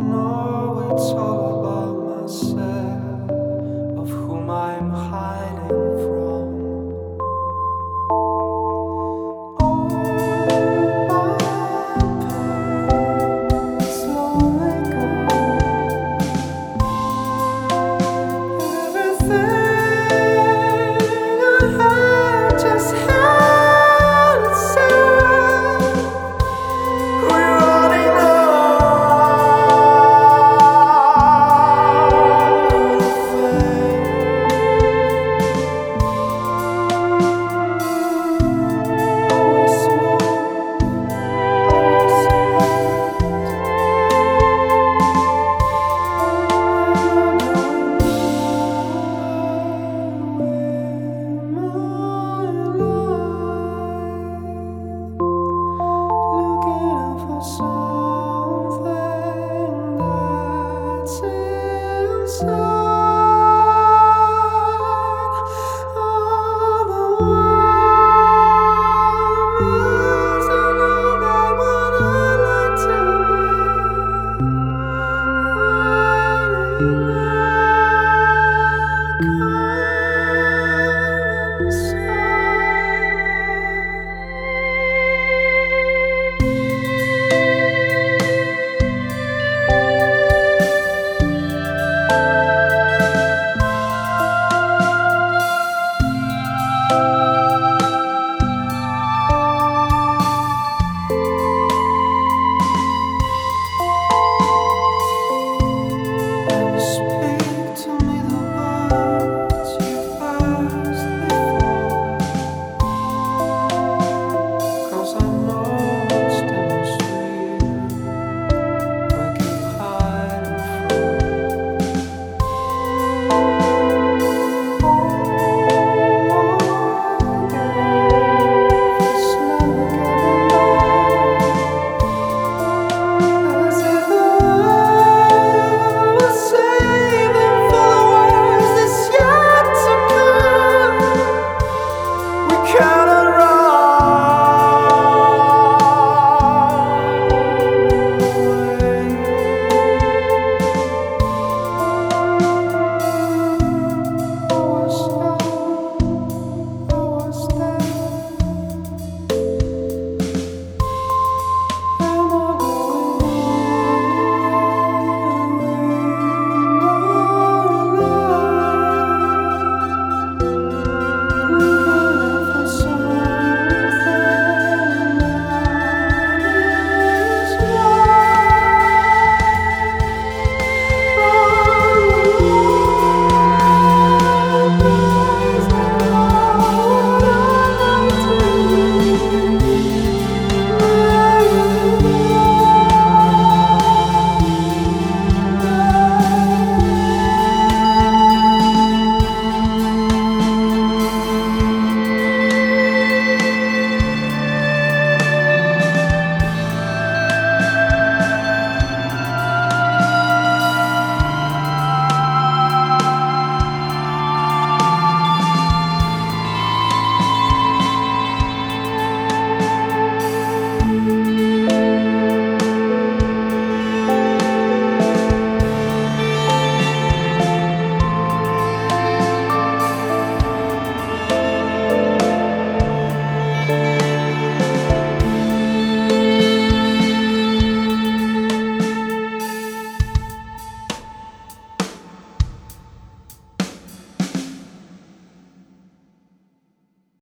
know it's all